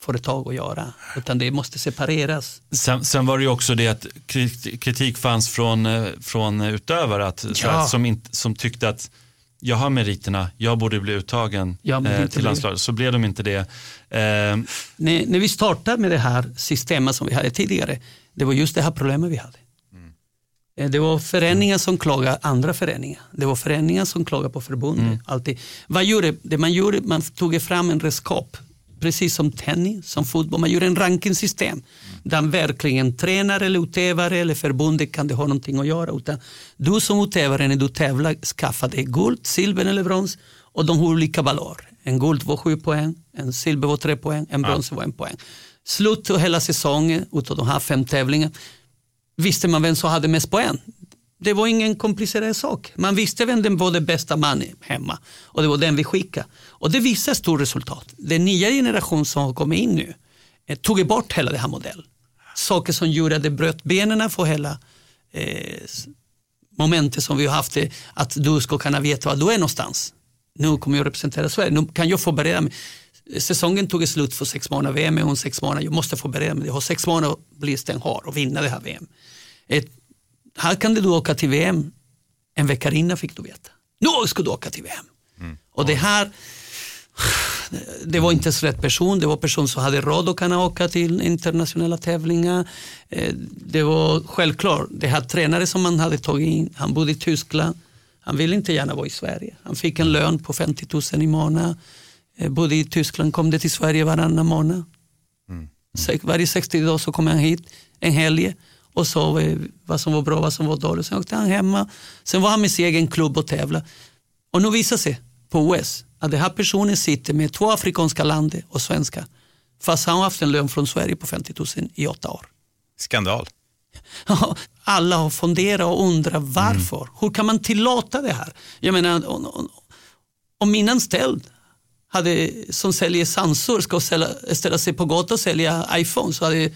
företag att göra. Utan det måste separeras. Sen, sen var det ju också det att krit- kritik fanns från, eh, från utövare att, Ja. här, som, inte, som tyckte att jag har meriterna, jag borde bli uttagen Ja, eh, till landslaget. Så blev de inte det. Eh, När, när vi startade med det här systemet som vi hade tidigare, det var just det här problemet vi hade. Eh, Det var föreningar som klagade andra föreningar. Det var föreningar som klagade på förbundet. Alltid. Vad gjorde, det man gjorde, man tog fram en redskap, precis som tennis, som fotboll. Man gjorde en rankingsystem där verkligen tränare eller utövare eller förbundet kan det ha någonting att göra. Utan du som utövare när du tävlar skaffar dig guld, silver eller brons och de har olika valör. En guld var sju poäng, en silver var tre poäng, en brons var en poäng. Slut på hela säsongen utav de här fem tävlingarna visste man vem som hade mest poäng. Det var ingen komplicerad sak. Man visste vem den var den bästa mannen hemma och det var den vi skickade. Och det visar stort resultat. Den nya generation som har kommit in nu eh, tog bort hela den här modellen. Saker som gjorde att det bröt benen för hela eh, momentet som vi har haft, eh, att du ska kunna veta var du är någonstans. Nu kommer jag representera Sverige, nu kan jag förbereda mig. Säsongen tog slut för sex månader, VM är om sex månader, jag måste förbereda mig. Jag har sex månader att bli stenhård och vinna det här VM. Ett, här kan du åka till VM en vecka innan fick du veta. Nu ska du åka till VM. Och det här, det var inte ens rätt person, det var person som hade råd att kunna åka till internationella tävlingar. Eh, Det var självklart, det här tränare som man hade tagit in, han bodde i Tyskland, han ville inte gärna vara i Sverige. Han fick en lön på 50 000 i månaden, Eh, bodde i Tyskland, kom det till Sverige varannan månad. Se- Varje 60 dagar så kom han hit en helg och sa vad som var bra vad som var dåligt. Sen åkte han hemma. Sen var han med sin egen klubb och tävla. Och nu visar sig på OS att den här personen sitter med två afrikanska länder och svenska. Fast han har haft en lön från Sverige på 50 000 i åtta år. Skandal. Alla har funderat och undrat varför. Hur kan man tillåta det här? Jag menar, om, min anställd hade, som säljer sansor ska ställa, ställa sig på gatan och sälja iPhone så hade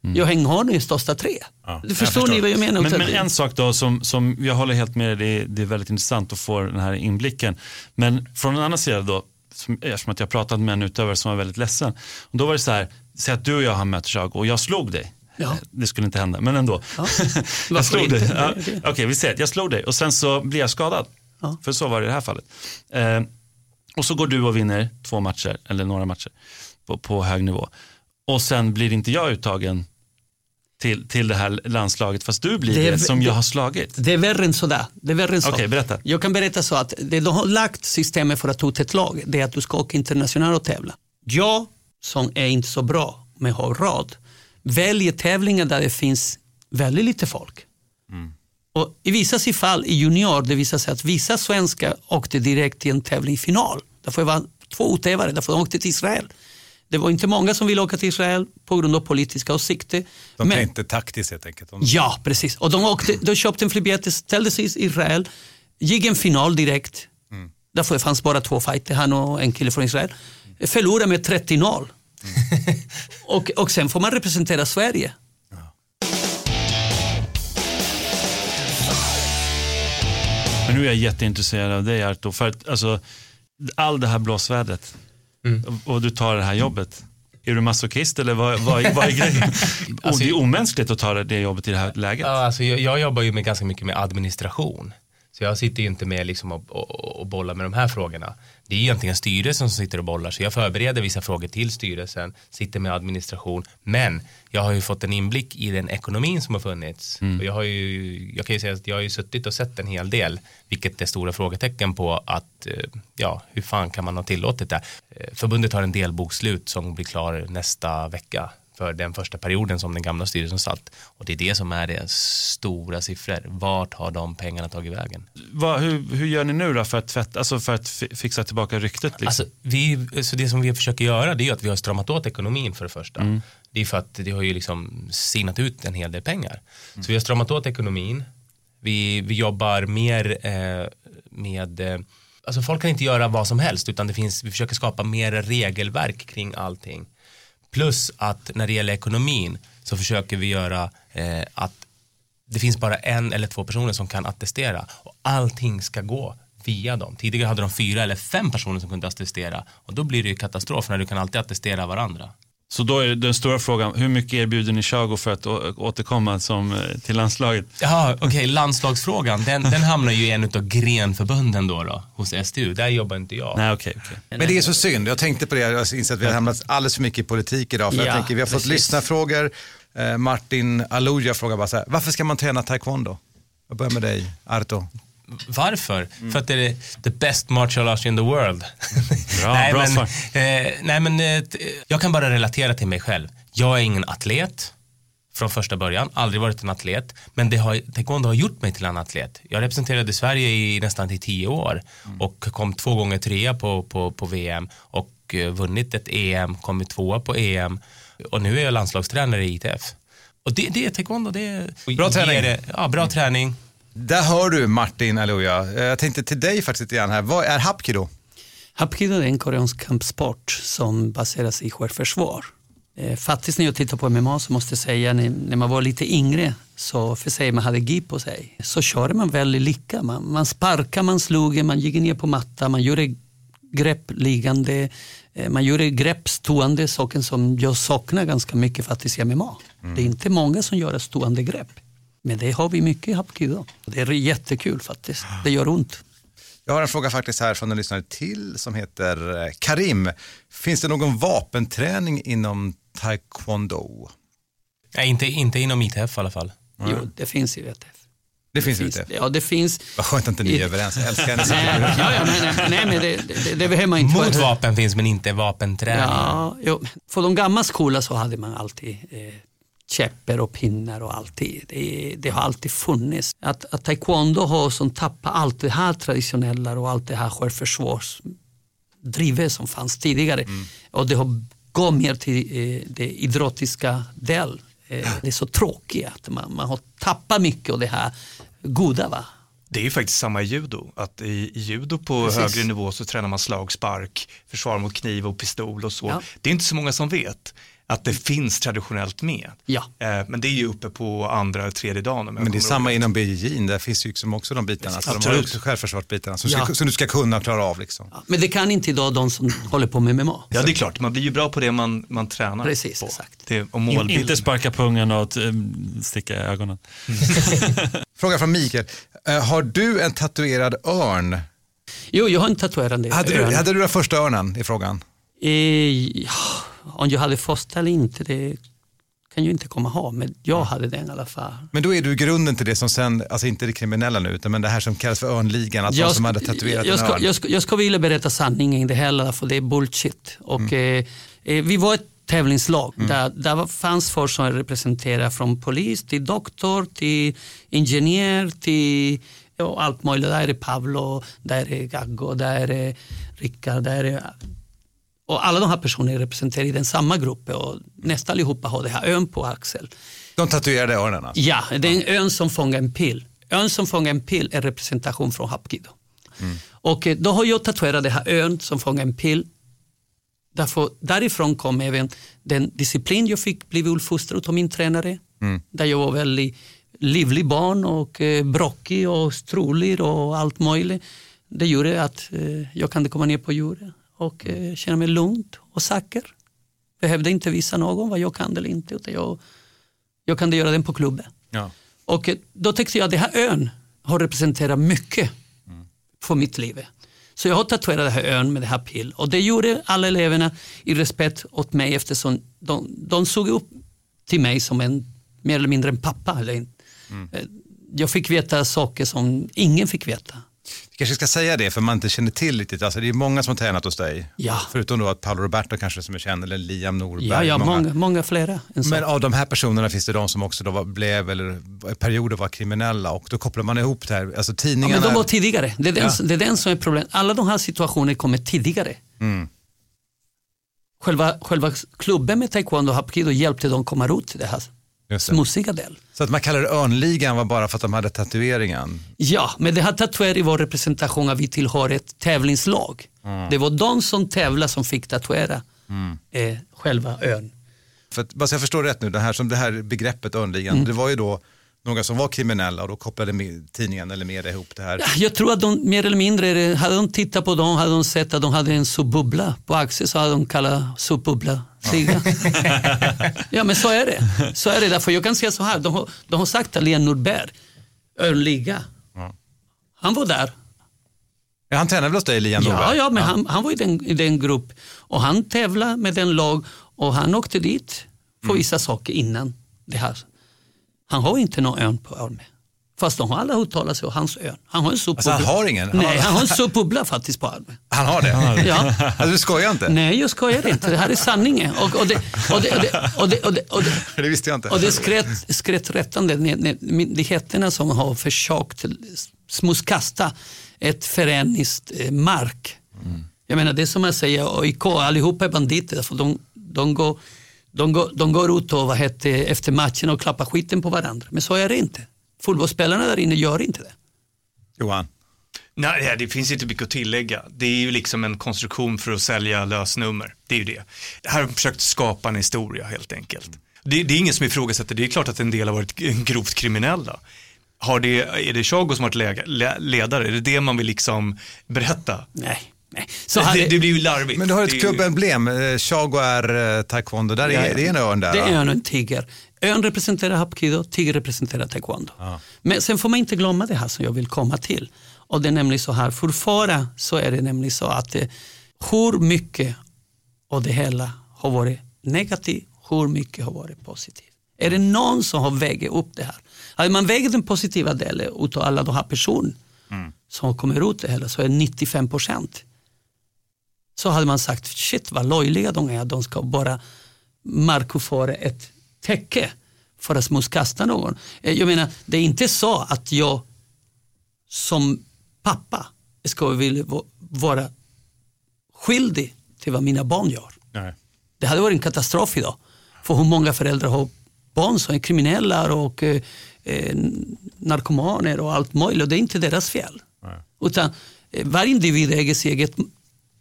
jag hängt honom i största tre. jag förstår ni vad jag menar? Men, men en sak då som, som jag håller helt med dig, det, är- det är väldigt intressant att få den här inblicken. Men från en annan sida då, som, eftersom att jag pratat med en utövare som var väldigt ledsen. Och då var det så här, säg att du och jag har mötts jag och jag slog dig. Ja. Det skulle inte hända, men ändå. Ja. jag slog dig. inte? Ja. Är det. Okej, vi säger att jag slog dig och sen så blir jag skadad. Ja. För så var det i det här fallet. Eh, och så går du och vinner två matcher, eller några matcher på, på hög nivå. Och sen blir inte jag uttagen till, till det här landslaget fast du blir Det det, som jag har slagit. Det är värre än sådär. Det är värre än så. Okej, berätta. Jag kan berätta så att det de har lagt systemet för att ta ut ett lag, det är att du ska åka internationellt och tävla. Jag, som är inte så bra men har råd, väljer tävlingar där det finns väldigt lite folk. Och I vissa fall i junior, det visar sig att vissa svenskar åkte direkt till en tävling i final. Därför var två utövare, därför de åkte till Israel. Det var inte många som ville åka till Israel på grund av politiska åsikter. De Men- tänkte taktiskt helt enkelt. De... Ja, precis. Och de, åkte, de köpte en flygbiljett, ställde sig i Israel, gick en final direkt. Därför det fanns bara två fighter, han och en kille från Israel. Förlorade med 30-0. och, och sen får man representera Sverige. Men nu är jag jätteintresserad av dig Arto. För att, alltså, all det här blåsvädret och, och du tar det här jobbet. Är du masochist eller vad, vad, vad är grejen? och det är omänskligt att ta det- det jobbet i det här läget. Ja, alltså jag, jag jobbar ju med ganska mycket med administration. Så jag sitter ju inte med liksom och, och, och bollar med de här frågorna. Det är egentligen styrelsen som sitter och bollar. Så jag förbereder vissa frågor till styrelsen, sitter med administration. Men jag har ju fått en inblick i den ekonomin som har funnits. Och jag, har ju, jag kan ju säga att jag har ju suttit och sett en hel del, vilket är stora frågetecken på att, eh, ja, hur fan kan man ha tillåtit det? Eh, Förbundet har en delbokslut som blir klar nästa vecka för den första perioden som den gamla styrelsen satt. Och det är det som är det stora siffror. Vart har de pengarna tagit vägen? Vad, hur, hur gör ni nu då för att, tvätt, alltså för att fi- fixa tillbaka ryktet? Liksom? Alltså, vi, så det som vi försöker göra det är att vi har stramat åt ekonomin för det första. Mm. Det är för att det har ju liksom sinat ut en hel del pengar. Så vi har stramat åt ekonomin. Vi, vi jobbar mer eh, med, eh, alltså folk kan inte göra vad som helst utan det finns, vi försöker skapa mer regelverk kring allting. Plus att när det gäller ekonomin så försöker vi göra eh, att det finns bara en eller två personer som kan attestera och allting ska gå via dem. Tidigare hade de fyra eller fem personer som kunde attestera och då blir det ju katastrof när du kan alltid attestera varandra. Så då är den stora frågan, hur mycket erbjuder ni Chago för att återkomma som, eh, till landslaget? Ja, okej, landslagsfrågan, den, den hamnar ju i en av grenförbunden då, då hos SDU. Där jobbar inte jag. Nej, okej. Men det är så synd, jag tänkte på det, jag inser att vi har hamnat alldeles för mycket i politik idag. För Ja, jag tänker, vi har fått lyssnarfrågor. Eh, Martin Aluja frågar bara så här, varför ska man träna taekwondo? Jag börjar med dig, Arto. Varför? För att det är the best martial arts in the world. Bra, nej, bra men, eh, nej men eh, jag kan bara relatera till mig själv. Jag är ingen atlet från första början, aldrig varit en atlet. Men det har, taekwondo har gjort mig till en atlet. Jag representerade Sverige i nästan till tio år och kom två gånger trea på, på, på VM och eh, vunnit ett EM, kommit tvåa på EM och nu är jag landslagstränare i ITF. Och det, det är taekwondo, det är... Bra träning. Det, ja, bra träning. Där hör du Martin Aluja. Eh, Jag tänkte till dig faktiskt lite grann här, vad är hapkido? Hapkido är en koreansk kampsport som baseras i självförsvar. Eh, Faktiskt när jag tittar på MMA så måste jag säga när, man var lite yngre så för sig man hade gi på sig så körde man väldigt lika. Man, man sparkade, man slog, man gick ner på mattan, man gjorde grepp liggande, eh, man gjorde grepp stående, saken som jag saknar ganska mycket faktiskt i MMA. Det är inte många som gör stående grepp. Men det har vi mycket i hapkido. Det är jättekul faktiskt. Det gör ont. Jag har en fråga faktiskt här från en lyssnare till som heter eh, Karim. Finns det någon vapenträning inom taekwondo? Nej, inte, inte inom ITF i alla fall. Jo, det finns i VTF. Det finns inte? Ja, det finns. Vad skönt att inte ni är överens. Jag älskar hennes Nej, ja, ja, nej, nej, nej, men det, det, det behöver man inte Mot vapen finns men inte vapenträning. Ja, jo. För de gamla skolan så hade man alltid eh, käppar och pinnar och alltid. Det, det har alltid funnits. Att, att taekwondo har som tappat allt det här traditionella och allt det här självförsvarsdrivet som fanns tidigare. Och det har gått mer till eh, det idrottiska del. Eh, det är så tråkigt att man, man har tappat mycket av det här goda. Va? Det är ju faktiskt samma i judo, att i, i judo på Precis. högre nivå så tränar man slag, spark, försvar mot kniv och pistol och så. Ja. Det är inte så många som vet att det finns traditionellt med. Ja. Eh, men det är ju uppe på andra eller tredje dagen. Men det är samma ihåg inom BJJ, där finns ju liksom också de bitarna. Så de har Absolut. också självförsvarsbitarna som, ska, Ja. som du ska kunna och klara av. Liksom. Men det kan inte idag de som håller på med MMA. Ja, det är klart, man blir ju bra på det man, man tränar Precis, på. exakt. Det, och målbilden. inte sparka pungen och eh, sticka i ögonen. Fråga från Mikael. Eh, har du en tatuerad örn? Jo, jag har en tatuerande Hade du, örn. hade du den första örnen i frågan? Eh, ja, om jag hade fått eller inte, det kan jag inte komma ha, men jag hade den i alla fall. Men då är du grunden till det som sen, alltså inte det kriminella nu, utan men det här som kallas för örnligan, att de som hade tatuerat jag, en ska, örn. jag, ska, jag ska vilja berätta sanningen, det heller, för det är bullshit. Och, eh, eh, vi var ett tävlingslag där, där var- fanns folk som representerade från polis till doktor, till ingenjör, till ja, allt möjligt. Där är det Pavlo, där är Gaggo, där är Rickard, där är och alla de här personerna representerar i den samma grupp och nästan allihopa har det här ön på axel. De tatuerade örnen alltså? Ja, det är en ön som fångar en pil. Ön som fångar en pil är representation från Hapkido. Och eh, då har jag tatuerat det här ön som fångar en pil. Därför, därifrån kom även den disciplin jag fick bli uppfostrad av min tränare. Där jag var väldigt livlig barn och eh, brockig och strulig och allt möjligt. Det gjorde att eh, jag kunde komma ner på jorden och eh, känna mig lugnt och säker. Behövde inte visa någon vad jag kan eller inte utan jag, jag kunde göra den på klubben. Ja. Och eh, då tyckte jag att den här ön har representerat mycket för mitt liv. Så jag har tatuerat den här ön med det här pill och det gjorde alla eleverna i respekt åt mig eftersom de, de såg upp till mig som en mer eller mindre en pappa. Eller en, eh, Jag fick veta saker som ingen fick veta. Vi kanske ska säga det för man inte känner till riktigt. Alltså, det är många som har tränat hos dig. Ja. Förutom då att Paolo Roberto kanske som är känd, eller Liam Norberg. Ja, ja många, många flera. Men av de här personerna finns det de som också då blev, eller perioder var kriminella och då kopplar man ihop det här. Alltså Ja, tidningarna... men de var tidigare. Det är, den, Ja. det är den som är problemet. Alla de här situationerna kommer tidigare. Mm. Själva, själva klubben med taekwondo och hapkido hjälpte dem komma ut till det här. Smutsiga del. Så att man kallar det örnligan var bara för att de hade tatueringen. Ja, men det här tatuering var representation av att vi tillhör ett tävlingslag. Mm. Det var de som tävlade som fick tatuera Mm. eh, själva ön. För att, bara så jag förstår rätt nu, det här, som det här begreppet örnligan, Mm. det var ju då några som var kriminella och då kopplade med, tidningen eller media ihop det här. Ja, Jag tror att de mer eller mindre, hade de tittat på dem, hade de sett att de hade en sopbubbla på axeln så hade de kallat sopbubbla Siga. ja men så är det. Så är det därför jag kan säga så här, de har, de har sagt att Len Norberg, Örnliga, han var där. Ja, han tränade väl hos dig, Liam Ja, Norberg? ja men Han, han var i den, i den grupp och han tävlade med den lag och han åkte dit för Mm. vissa saker innan det här. Han har inte någon ön på armen. Fast de har alla uttalat sig om hans ön. Han har en sopbubbla. Alltså, han har ingen? Han Nej, har- han har en sopbubbla faktiskt på armen. Han har det? Ja. Alltså, du skojar inte? Nej, jag skojar inte. Det här är sanningen. Och, och, det, och, det, och, det, och, det, och, det, och, det, Det visste jag inte. och det är skrätt, skrätträttande myndigheterna som har försökt smutskasta ett föreningsmark. Jag menar det är som att säga AIK, allihopa är banditer. För de, de, går, de, går, de går ut och vad heter, efter matchen och klappar skiten på varandra. Men så är det inte. Fotbollsspelarna där inne gör inte det. Johan? Nej, det finns inte mycket att tillägga. Det är ju liksom en konstruktion för att sälja lösnummer. Det är ju det. Det här har försökt skapa en historia helt enkelt. Det, det är ingen som ifrågasätter, det är klart att en del har varit grovt kriminella. Har det, är det Chago som har varit ledare? Är det det man vill liksom berätta? Nej. Nej. Så det, det blir ju larvigt. Men du har ett klubbemblem, eh, Chago är eh, taekwondo, där är, det är en örn där Det är ön och en tiger. Ön representerar hapkido, tiger representerar taekwondo. Men sen får man inte glömma det här som jag vill komma till. Och det är nämligen så här, fortfarande så är det nämligen så att eh, hur mycket av det hela har varit negativt, hur mycket har varit positivt. Är det någon som har vägt upp det här? Hade man vägt den positiva delen utav alla de här personerna som kommer ut det hela så är det 95 procent. Så hade man sagt, shit vad löjliga de är, de ska bara markoföra ett täcke för att smutskasta någon. Eh, Jag menar, det är inte så att jag som pappa ska vilja va- vara skyldig till vad mina barn gör. Nej. Det hade varit en katastrof idag. För hur många föräldrar har barn som är kriminella och eh, eh, narkomaner och allt möjligt. Och det är inte deras fel. Utan eh, varje individ äger sitt eget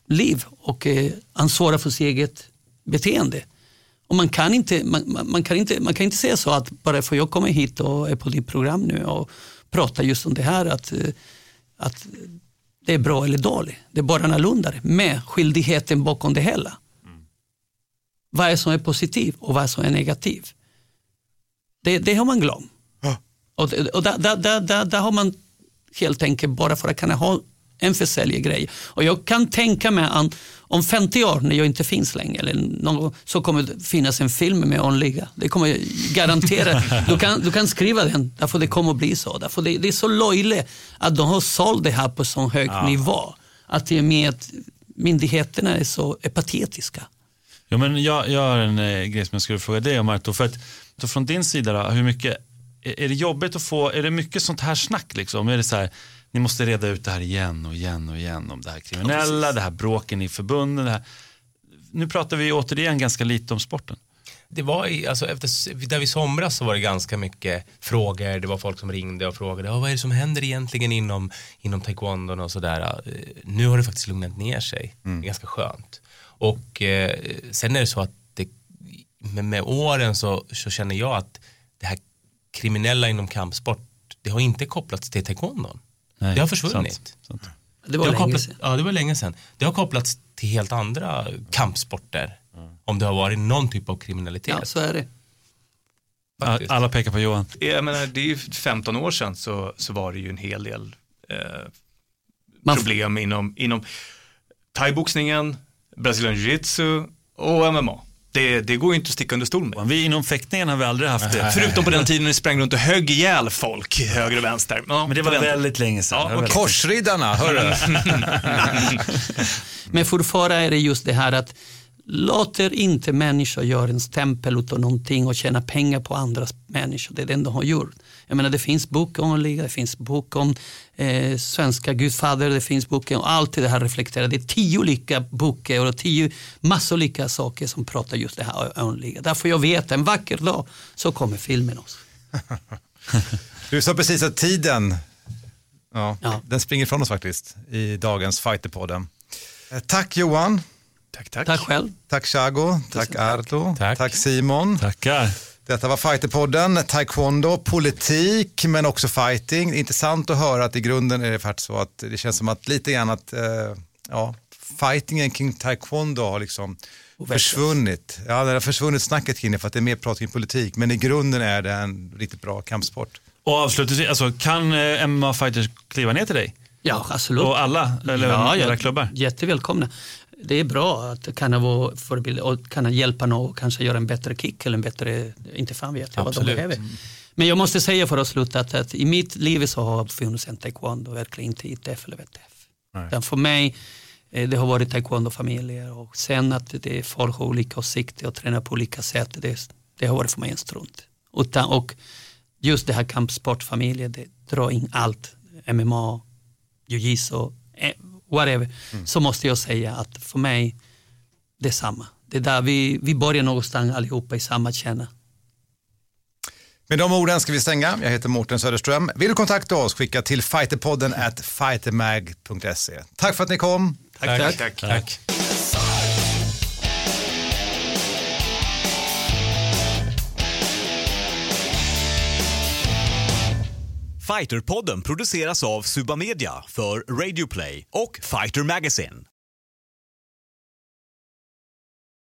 liv och eh, ansvarar för sitt eget beteende. Och man, kan inte, man, man, kan inte, man kan inte säga så att bara för jag kommer hit och är på ditt program nu och pratar just om det här att, eh, att det är bra eller dåligt. Det är bara annorlunda med skyldigheten bakom det hela. Vad är som är positivt och vad som är negativt. Det, det har man glömt. Och, det- och där, där, där, där, där har man helt enkelt bara för att kunna ha en försäljgrej. Och jag kan tänka mig att om 50 år när jag inte finns längre eller någon, så kommer det finnas en film med Onliga. Det kommer jag garantera. Du kan, du kan skriva den, därför det kommer att bli så. Därför det, det är så löjligt att de har sålt det här på så hög Ja. nivå. Att det är med att myndigheterna är så är patetiska. Ja, men jag, jag har en eh, grej som jag skulle fråga dig om Arto. För att, så från din sida, då, hur mycket, är, är det jobbigt att få, är det mycket sånt här snack liksom? Är det så här, ni måste reda ut det här igen och igen och igen om det här kriminella, det här bråken i förbunden. Här. Nu pratar vi återigen ganska lite om sporten. Det var i, alltså efter, där vi somras så var det ganska mycket frågor, det var folk som ringde och frågade "Ja, vad är det som händer egentligen inom, inom taekwondon och sådär. Eh, Nu har det faktiskt lugnat ner sig, det är ganska skönt. Och eh, sen är det så att det, med, med åren så, så känner jag att det här kriminella inom kampsport, det har inte kopplats till taekwondon. Nej, det har försvunnit. sant, sant. Det var har kopplats, sedan. Ja, det var länge sedan. Det har kopplats till helt andra kampsporter. Om det har varit någon typ av kriminalitet. Ja, så är det. Faktiskt. Alla pekar på Johan. Jag menar, det är ju 15 år sedan så, så var det ju en hel del eh, problem inom, inom thaiboxningen, Brazilian jiu-jitsu och MMA. Det, det går ju inte att sticka under stol med. Vi inom fäktningen har vi aldrig haft det. Förutom på den tiden ni sprang runt och högg ihjäl folk höger och vänster. Ja, Men det var väldigt länge sedan. Ja, väldigt- Korsriddarna, hörru. Men fortfarande är det just det här att låter inte människor göra en stämpel utav någonting och tjäna pengar på andras människor. Det är det de har gjort. Jag menar det finns bok om liga, det finns bok om eh, svenska gudfader, det finns bok om allt det här reflekterar. Det är tio olika böcker och tio massor olika saker som pratar just det här om liga. Därför jag vet en vacker dag så kommer filmen också. Du sa precis att tiden, ja, den springer ifrån oss faktiskt i dagens Fighterpodden. Eh, Tack Johan. Tack, tack. Tack själv. Tack Chago. Tack Arto. Tack. Simon. Tackar. Detta var Fighterpodden, taekwondo, politik men också fighting. Intressant att höra att i grunden är det faktiskt så att det känns som att lite grann att eh, ja, fightingen kring taekwondo har liksom försvunnit. Ja, det har försvunnit snacket kring det för att det är mer prat kring politik men i grunden är det en riktigt bra kampsport. Och avslutningsvis, alltså, kan eh, MMA-fighters kliva ner till dig? Ja, absolut. Och alla, eller ja, era ja, klubbar? Jättevälkomna. Det är bra att kunna vara förebild och kunna hjälpa någon och kanske göra en bättre kick eller en bättre, inte fan vet jag vad de behöver. Men jag måste säga för att sluta att, att i mitt liv så har det funnits en taekwondo, verkligen inte ITF eller VTF. Utan för mig, eh, det har varit taekwondo-familjer och sen att det är folk har olika åsikter och tränar på olika sätt, det, det har varit för mig en strunt. Utan, och just det här kampsportfamiljen, det drar in allt, MMA, jiu-jitsu, whatever, så måste jag säga att för mig, det är samma. Det är där vi, vi börjar någonstans allihopa i samma kärna. Med de orden ska vi stänga. Jag heter Mårten Söderström. Vill du kontakta oss, skicka till fighterpodden at fightermag.se. Tack för att ni kom. Tack, tack. tack. Fighterpodden produceras av Suba Media för Radio Play och Fighter Magazine.